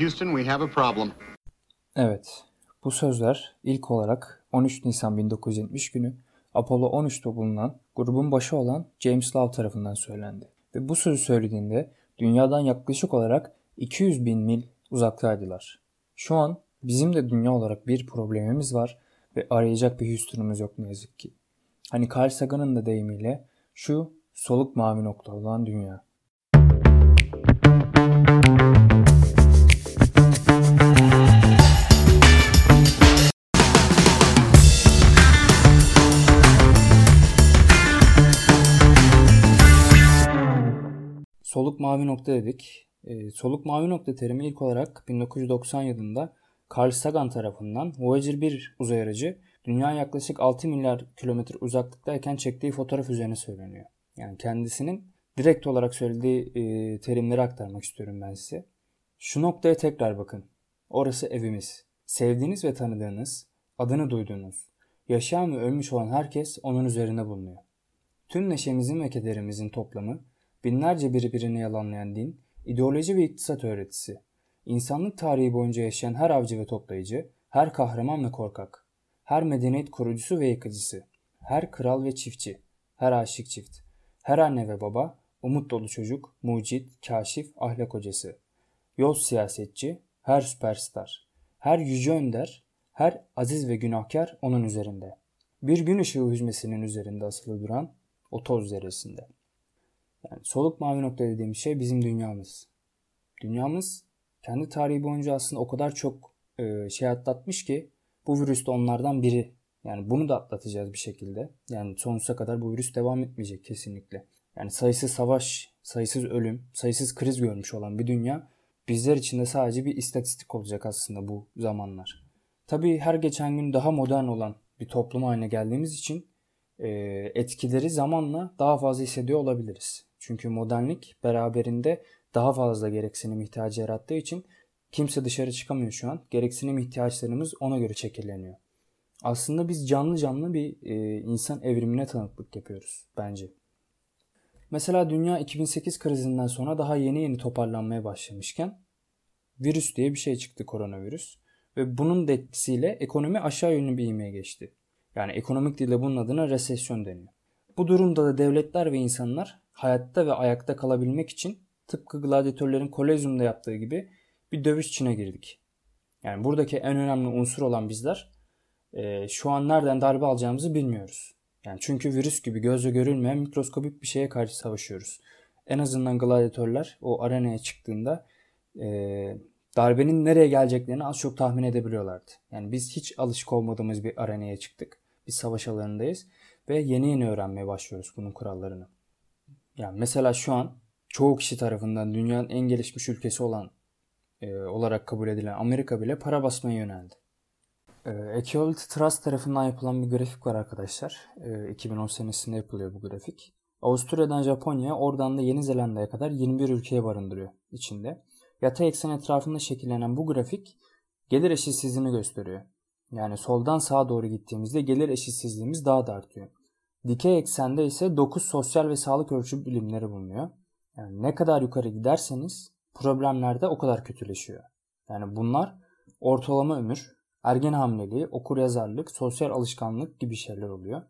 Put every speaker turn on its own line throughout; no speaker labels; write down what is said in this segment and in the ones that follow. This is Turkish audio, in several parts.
Houston, we have a problem.
Evet, bu sözler ilk olarak 13 Nisan 1970 günü Apollo 13'te bulunan grubun başı olan James Love tarafından söylendi. Ve bu sözü söylediğinde dünyadan yaklaşık olarak 200 bin mil uzaktaydılar. Şu an bizim de dünya olarak bir problemimiz var ve arayacak bir Houston'umuz yok ne yazık ki. Hani Carl Sagan'ın da deyimiyle şu soluk mavi nokta olan dünya. Soluk mavi nokta dedik. E, soluk mavi nokta terimi ilk olarak 1990 yılında Carl Sagan tarafından Voyager 1 uzay aracı dünya yaklaşık 6 milyar kilometre uzaklıktayken çektiği fotoğraf üzerine söyleniyor. Yani kendisinin direkt olarak söylediği e, terimleri aktarmak istiyorum ben size. Şu noktaya tekrar bakın. Orası evimiz. Sevdiğiniz ve tanıdığınız, adını duyduğunuz, yaşayan ve ölmüş olan herkes onun üzerinde bulunuyor. Tüm neşemizin ve kederimizin toplamı, binlerce birbirini yalanlayan din, ideoloji ve iktisat öğretisi, insanlık tarihi boyunca yaşayan her avcı ve toplayıcı, her kahraman ve korkak, her medeniyet kurucusu ve yıkıcısı, her kral ve çiftçi, her aşık çift, her anne ve baba, umut dolu çocuk, mucit, kaşif, ahlak hocası, yol siyasetçi, her süperstar, her yüce önder, her aziz ve günahkar onun üzerinde. Bir gün ışığı hüzmesinin üzerinde asılı duran o toz zerresinde. Yani soluk mavi nokta dediğim şey bizim dünyamız. Dünyamız kendi tarihi boyunca aslında o kadar çok e, şey atlatmış ki bu virüs de onlardan biri. Yani bunu da atlatacağız bir şekilde. Yani sonsuza kadar bu virüs devam etmeyecek kesinlikle. Yani sayısız savaş, sayısız ölüm, sayısız kriz görmüş olan bir dünya bizler için de sadece bir istatistik olacak aslında bu zamanlar. Tabii her geçen gün daha modern olan bir toplum haline geldiğimiz için e, etkileri zamanla daha fazla hissediyor olabiliriz. Çünkü modernlik beraberinde daha fazla gereksinim ihtiyacı yarattığı için kimse dışarı çıkamıyor şu an. Gereksinim ihtiyaçlarımız ona göre şekilleniyor. Aslında biz canlı canlı bir e, insan evrimine tanıklık yapıyoruz bence. Mesela dünya 2008 krizinden sonra daha yeni yeni toparlanmaya başlamışken virüs diye bir şey çıktı koronavirüs. Ve bunun da etkisiyle ekonomi aşağı yönlü bir ivmeye geçti. Yani ekonomik dilde bunun adına resesyon deniyor. Bu durumda da devletler ve insanlar hayatta ve ayakta kalabilmek için tıpkı gladyatörlerin kolezyumda yaptığı gibi bir dövüş içine girdik. Yani buradaki en önemli unsur olan bizler e, şu an nereden darbe alacağımızı bilmiyoruz. Yani çünkü virüs gibi gözle görülmeyen mikroskopik bir şeye karşı savaşıyoruz. En azından gladyatörler o arenaya çıktığında e, darbenin nereye geleceklerini az çok tahmin edebiliyorlardı. Yani biz hiç alışık olmadığımız bir arenaya çıktık. Biz savaş alanındayız ve yeni yeni öğrenmeye başlıyoruz bunun kurallarını. Yani mesela şu an çoğu kişi tarafından dünyanın en gelişmiş ülkesi olan e, olarak kabul edilen Amerika bile para basmaya yöneldi. E, Equality Trust tarafından yapılan bir grafik var arkadaşlar. E, 2010 senesinde yapılıyor bu grafik. Avusturya'dan Japonya'ya oradan da Yeni Zelanda'ya kadar 21 ülkeye barındırıyor içinde. Yatay eksen etrafında şekillenen bu grafik gelir eşitsizliğini gösteriyor. Yani soldan sağa doğru gittiğimizde gelir eşitsizliğimiz daha da artıyor. Dikey eksende ise 9 sosyal ve sağlık ölçü bilimleri bulunuyor. Yani ne kadar yukarı giderseniz problemler de o kadar kötüleşiyor. Yani bunlar ortalama ömür, ergen hamileliği, okur yazarlık, sosyal alışkanlık gibi şeyler oluyor.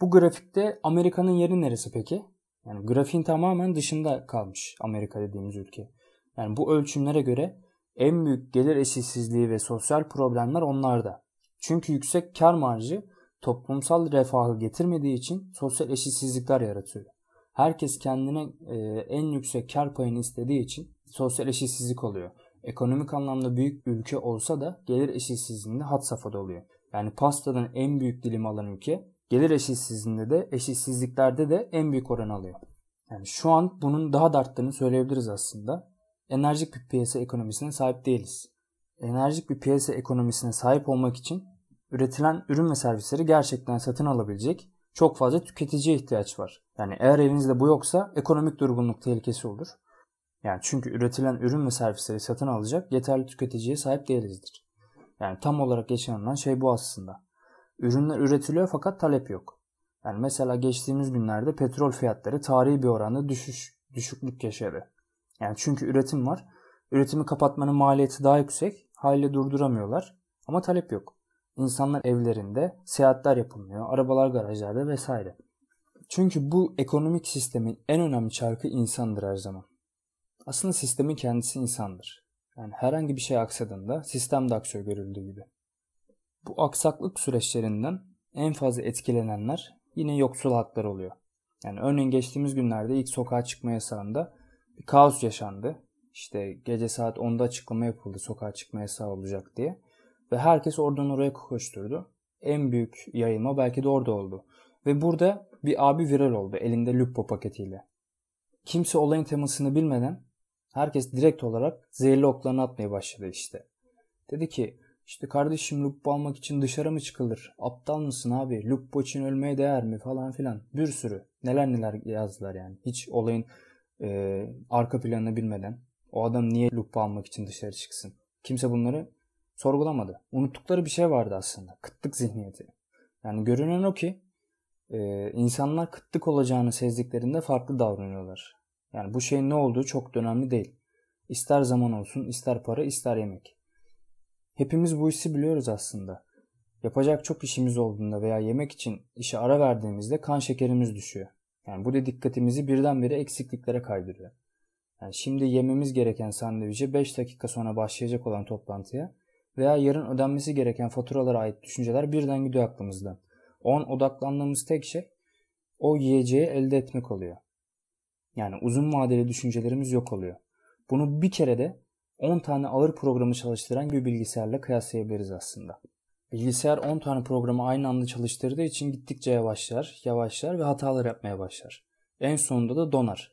Bu grafikte Amerika'nın yeri neresi peki? Yani grafiğin tamamen dışında kalmış Amerika dediğimiz ülke. Yani bu ölçümlere göre en büyük gelir eşitsizliği ve sosyal problemler onlarda. Çünkü yüksek kar marjı toplumsal refahı getirmediği için sosyal eşitsizlikler yaratıyor. Herkes kendine e, en yüksek kar payını istediği için sosyal eşitsizlik oluyor. Ekonomik anlamda büyük ülke olsa da gelir eşitsizliğinde hat safhada oluyor. Yani pastadan en büyük dilim alan ülke gelir eşitsizliğinde de eşitsizliklerde de en büyük oran alıyor. Yani şu an bunun daha da arttığını söyleyebiliriz aslında. Enerjik bir piyasa ekonomisine sahip değiliz. Enerjik bir piyasa ekonomisine sahip olmak için üretilen ürün ve servisleri gerçekten satın alabilecek çok fazla tüketiciye ihtiyaç var. Yani eğer elinizde bu yoksa ekonomik durgunluk tehlikesi olur. Yani çünkü üretilen ürün ve servisleri satın alacak yeterli tüketiciye sahip değilizdir. Yani tam olarak yaşanılan şey bu aslında. Ürünler üretiliyor fakat talep yok. Yani mesela geçtiğimiz günlerde petrol fiyatları tarihi bir oranda düşüş, düşüklük yaşadı. Yani çünkü üretim var Üretimi kapatmanın maliyeti daha yüksek. Haliyle durduramıyorlar. Ama talep yok. İnsanlar evlerinde, seyahatler yapılmıyor, arabalar garajlarda vesaire. Çünkü bu ekonomik sistemin en önemli çarkı insandır her zaman. Aslında sistemin kendisi insandır. Yani herhangi bir şey aksadığında sistem de aksıyor görüldüğü gibi. Bu aksaklık süreçlerinden en fazla etkilenenler yine yoksul halklar oluyor. Yani örneğin geçtiğimiz günlerde ilk sokağa çıkma yasağında bir kaos yaşandı. İşte gece saat 10'da açıklama yapıldı sokağa çıkma yasağı olacak diye. Ve herkes oradan oraya koşturdu. En büyük yayılma belki de orada oldu. Ve burada bir abi viral oldu elinde Lupo paketiyle. Kimse olayın temasını bilmeden herkes direkt olarak zehirli oklarını atmaya başladı işte. Dedi ki işte kardeşim Lupo almak için dışarı mı çıkılır? Aptal mısın abi? Lupo için ölmeye değer mi? Falan filan. Bir sürü. Neler neler yazdılar yani. Hiç olayın e, arka planını bilmeden. O adam niye Lupo almak için dışarı çıksın? Kimse bunları sorgulamadı. Unuttukları bir şey vardı aslında. Kıtlık zihniyeti. Yani görünen o ki e, insanlar kıtlık olacağını sezdiklerinde farklı davranıyorlar. Yani bu şeyin ne olduğu çok önemli değil. İster zaman olsun, ister para, ister yemek. Hepimiz bu hissi biliyoruz aslında. Yapacak çok işimiz olduğunda veya yemek için işe ara verdiğimizde kan şekerimiz düşüyor. Yani bu da dikkatimizi birdenbire eksikliklere kaydırıyor. Yani şimdi yememiz gereken sandviçe 5 dakika sonra başlayacak olan toplantıya veya yarın ödenmesi gereken faturalara ait düşünceler birden gidiyor aklımızdan. O an odaklandığımız tek şey o yiyeceği elde etmek oluyor. Yani uzun vadeli düşüncelerimiz yok oluyor. Bunu bir kere de 10 tane ağır programı çalıştıran bir bilgisayarla kıyaslayabiliriz aslında. Bilgisayar 10 tane programı aynı anda çalıştırdığı için gittikçe yavaşlar, yavaşlar ve hatalar yapmaya başlar. En sonunda da donar.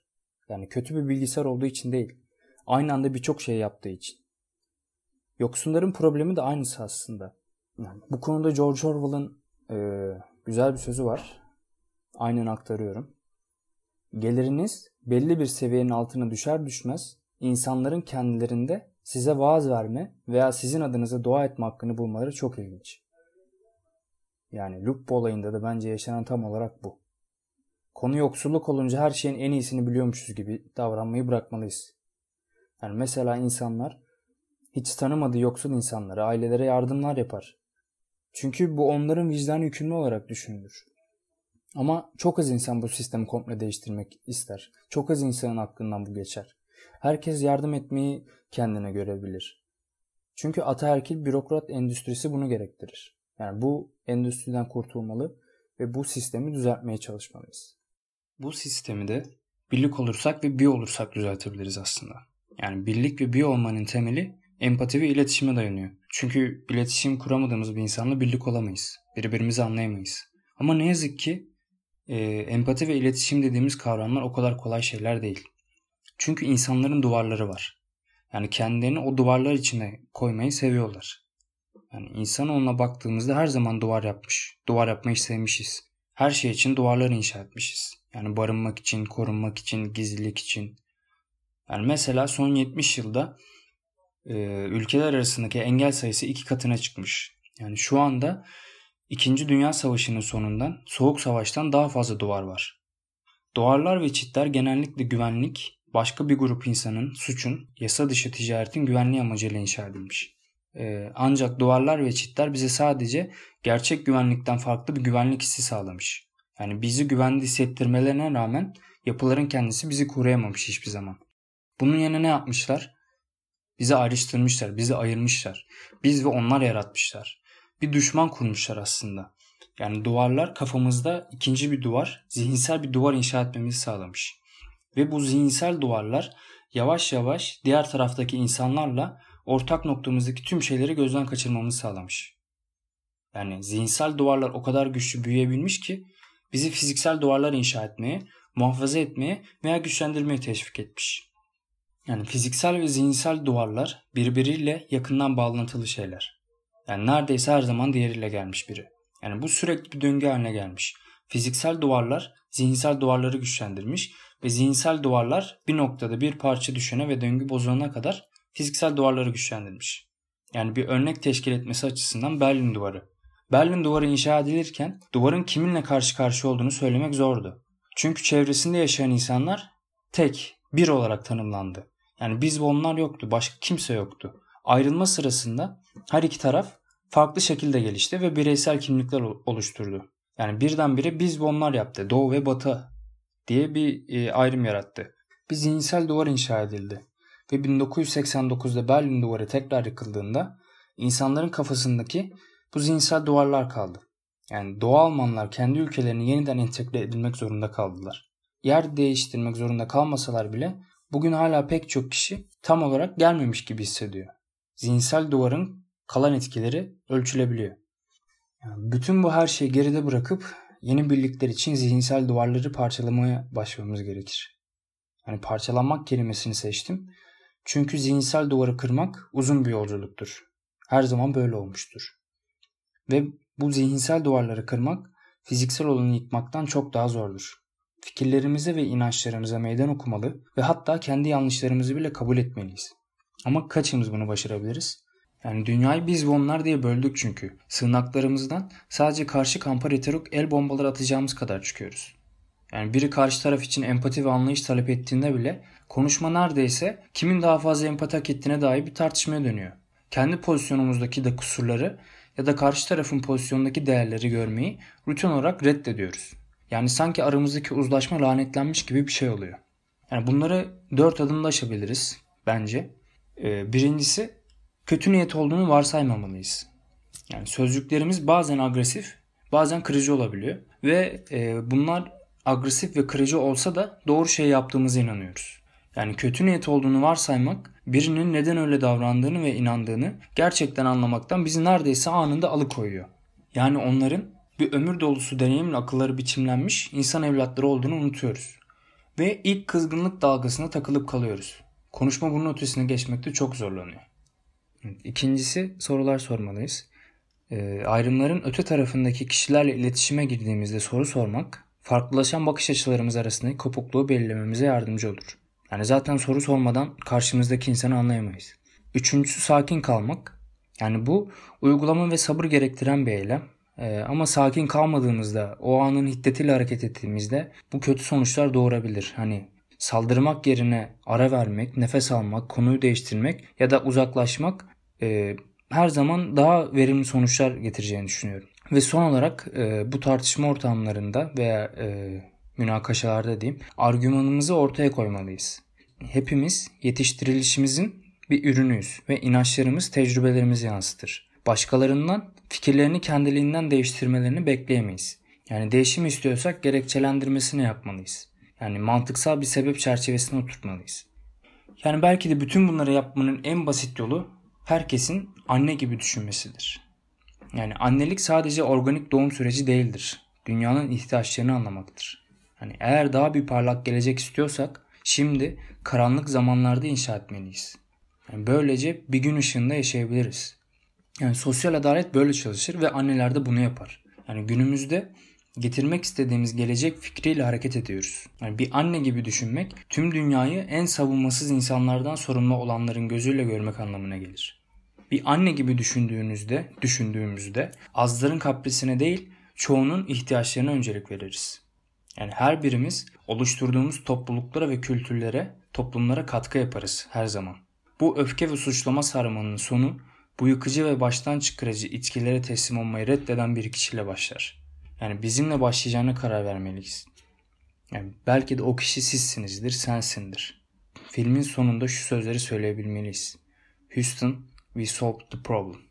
Yani kötü bir bilgisayar olduğu için değil. Aynı anda birçok şey yaptığı için. Yoksunların problemi de aynısı aslında. Yani bu konuda George Orwell'ın e, güzel bir sözü var. Aynen aktarıyorum. Geliriniz belli bir seviyenin altına düşer düşmez insanların kendilerinde size vaaz verme veya sizin adınıza dua etme hakkını bulmaları çok ilginç. Yani Lupo olayında da bence yaşanan tam olarak bu. Konu yoksulluk olunca her şeyin en iyisini biliyormuşuz gibi davranmayı bırakmalıyız. Yani mesela insanlar hiç tanımadığı yoksul insanlara, ailelere yardımlar yapar. Çünkü bu onların vicdan yükümlü olarak düşünülür. Ama çok az insan bu sistemi komple değiştirmek ister. Çok az insanın aklından bu geçer. Herkes yardım etmeyi kendine görebilir. Çünkü ataerkil bürokrat endüstrisi bunu gerektirir. Yani bu endüstriden kurtulmalı ve bu sistemi düzeltmeye çalışmalıyız. Bu sistemi de birlik olursak ve bir olursak düzeltebiliriz aslında. Yani birlik ve bir olmanın temeli empati ve iletişime dayanıyor. Çünkü iletişim kuramadığımız bir insanla birlik olamayız. Birbirimizi anlayamayız. Ama ne yazık ki e, empati ve iletişim dediğimiz kavramlar o kadar kolay şeyler değil. Çünkü insanların duvarları var. Yani kendilerini o duvarlar içine koymayı seviyorlar. Yani insan onunla baktığımızda her zaman duvar yapmış. Duvar yapmayı sevmişiz. Her şey için duvarlar inşa etmişiz. Yani barınmak için, korunmak için, gizlilik için. Yani mesela son 70 yılda e, ülkeler arasındaki engel sayısı iki katına çıkmış. Yani şu anda İkinci Dünya Savaşı'nın sonundan, Soğuk Savaş'tan daha fazla duvar var. Duvarlar ve çitler genellikle güvenlik, başka bir grup insanın, suçun, yasa dışı ticaretin güvenliği amacıyla inşa edilmiş. Ee, ancak duvarlar ve çitler bize sadece gerçek güvenlikten farklı bir güvenlik hissi sağlamış. Yani bizi güvende hissettirmelerine rağmen yapıların kendisi bizi koruyamamış hiçbir zaman. Bunun yerine ne yapmışlar? Bizi ayrıştırmışlar, bizi ayırmışlar. Biz ve onlar yaratmışlar. Bir düşman kurmuşlar aslında. Yani duvarlar kafamızda ikinci bir duvar, zihinsel bir duvar inşa etmemizi sağlamış. Ve bu zihinsel duvarlar yavaş yavaş diğer taraftaki insanlarla ortak noktamızdaki tüm şeyleri gözden kaçırmamızı sağlamış. Yani zihinsel duvarlar o kadar güçlü büyüyebilmiş ki bizi fiziksel duvarlar inşa etmeye, muhafaza etmeye veya güçlendirmeye teşvik etmiş. Yani fiziksel ve zihinsel duvarlar birbiriyle yakından bağlantılı şeyler. Yani neredeyse her zaman diğeriyle gelmiş biri. Yani bu sürekli bir döngü haline gelmiş. Fiziksel duvarlar zihinsel duvarları güçlendirmiş ve zihinsel duvarlar bir noktada bir parça düşene ve döngü bozulana kadar fiziksel duvarları güçlendirmiş. Yani bir örnek teşkil etmesi açısından Berlin Duvarı. Berlin Duvarı inşa edilirken duvarın kiminle karşı karşıya olduğunu söylemek zordu. Çünkü çevresinde yaşayan insanlar tek, bir olarak tanımlandı. Yani biz ve onlar yoktu. Başka kimse yoktu. Ayrılma sırasında her iki taraf farklı şekilde gelişti ve bireysel kimlikler oluşturdu. Yani birdenbire biz ve onlar yaptı. Doğu ve batı diye bir e, ayrım yarattı. Bir zihinsel duvar inşa edildi. Ve 1989'da Berlin duvarı tekrar yıkıldığında insanların kafasındaki bu zihinsel duvarlar kaldı. Yani Doğu Almanlar kendi ülkelerine yeniden entegre edilmek zorunda kaldılar. Yer değiştirmek zorunda kalmasalar bile bugün hala pek çok kişi tam olarak gelmemiş gibi hissediyor. Zihinsel duvarın kalan etkileri ölçülebiliyor. Yani bütün bu her şeyi geride bırakıp yeni birlikler için zihinsel duvarları parçalamaya başlamamız gerekir. Yani parçalanmak kelimesini seçtim. Çünkü zihinsel duvarı kırmak uzun bir yolculuktur. Her zaman böyle olmuştur. Ve bu zihinsel duvarları kırmak fiziksel olanı yıkmaktan çok daha zordur. Fikirlerimize ve inançlarımıza meydan okumalı ve hatta kendi yanlışlarımızı bile kabul etmeliyiz. Ama kaçımız bunu başarabiliriz? Yani dünyayı biz ve onlar diye böldük çünkü. Sığınaklarımızdan sadece karşı kampa retorik el bombaları atacağımız kadar çıkıyoruz. Yani biri karşı taraf için empati ve anlayış talep ettiğinde bile konuşma neredeyse kimin daha fazla empati hak ettiğine dair bir tartışmaya dönüyor. Kendi pozisyonumuzdaki de kusurları ya da karşı tarafın pozisyonundaki değerleri görmeyi rutin olarak reddediyoruz. Yani sanki aramızdaki uzlaşma lanetlenmiş gibi bir şey oluyor. Yani bunları dört adımda aşabiliriz bence. Ee, birincisi kötü niyet olduğunu varsaymamalıyız. Yani sözcüklerimiz bazen agresif, bazen kırıcı olabiliyor ve e, bunlar agresif ve kırıcı olsa da doğru şey yaptığımıza inanıyoruz. Yani kötü niyet olduğunu varsaymak birinin neden öyle davrandığını ve inandığını gerçekten anlamaktan bizi neredeyse anında alıkoyuyor. Yani onların bir ömür dolusu deneyimle akılları biçimlenmiş insan evlatları olduğunu unutuyoruz. Ve ilk kızgınlık dalgasına takılıp kalıyoruz. Konuşma bunun ötesine geçmekte çok zorlanıyor. İkincisi sorular sormalıyız. E, ayrımların öte tarafındaki kişilerle iletişime girdiğimizde soru sormak, farklılaşan bakış açılarımız arasındaki kopukluğu belirlememize yardımcı olur. Yani zaten soru sormadan karşımızdaki insanı anlayamayız. Üçüncüsü sakin kalmak. Yani bu uygulama ve sabır gerektiren bir eylem. Ee, ama sakin kalmadığımızda, o anın hiddetiyle hareket ettiğimizde bu kötü sonuçlar doğurabilir. Hani saldırmak yerine ara vermek, nefes almak, konuyu değiştirmek ya da uzaklaşmak e, her zaman daha verimli sonuçlar getireceğini düşünüyorum. Ve son olarak e, bu tartışma ortamlarında veya e, münakaşalarda diyeyim argümanımızı ortaya koymalıyız. Hepimiz yetiştirilişimizin bir ürünüyüz ve inançlarımız tecrübelerimizi yansıtır. Başkalarından fikirlerini kendiliğinden değiştirmelerini bekleyemeyiz. Yani değişim istiyorsak gerekçelendirmesini yapmalıyız. Yani mantıksal bir sebep çerçevesine oturtmalıyız. Yani belki de bütün bunları yapmanın en basit yolu herkesin anne gibi düşünmesidir. Yani annelik sadece organik doğum süreci değildir. Dünyanın ihtiyaçlarını anlamaktır. Hani eğer daha bir parlak gelecek istiyorsak şimdi karanlık zamanlarda inşa etmeliyiz. Yani böylece bir gün ışığında yaşayabiliriz. Yani sosyal adalet böyle çalışır ve anneler de bunu yapar. Yani günümüzde getirmek istediğimiz gelecek fikriyle hareket ediyoruz. Yani bir anne gibi düşünmek tüm dünyayı en savunmasız insanlardan sorumlu olanların gözüyle görmek anlamına gelir. Bir anne gibi düşündüğünüzde, düşündüğümüzde azların kaprisine değil çoğunun ihtiyaçlarına öncelik veririz. Yani her birimiz oluşturduğumuz topluluklara ve kültürlere, toplumlara katkı yaparız her zaman. Bu öfke ve suçlama sarmanının sonu bu yıkıcı ve baştan çıkarıcı içkilere teslim olmayı reddeden bir kişiyle başlar. Yani bizimle başlayacağına karar vermeliyiz. Yani belki de o kişi sizsinizdir, sensindir. Filmin sonunda şu sözleri söyleyebilmeliyiz. Houston, we solved the problem.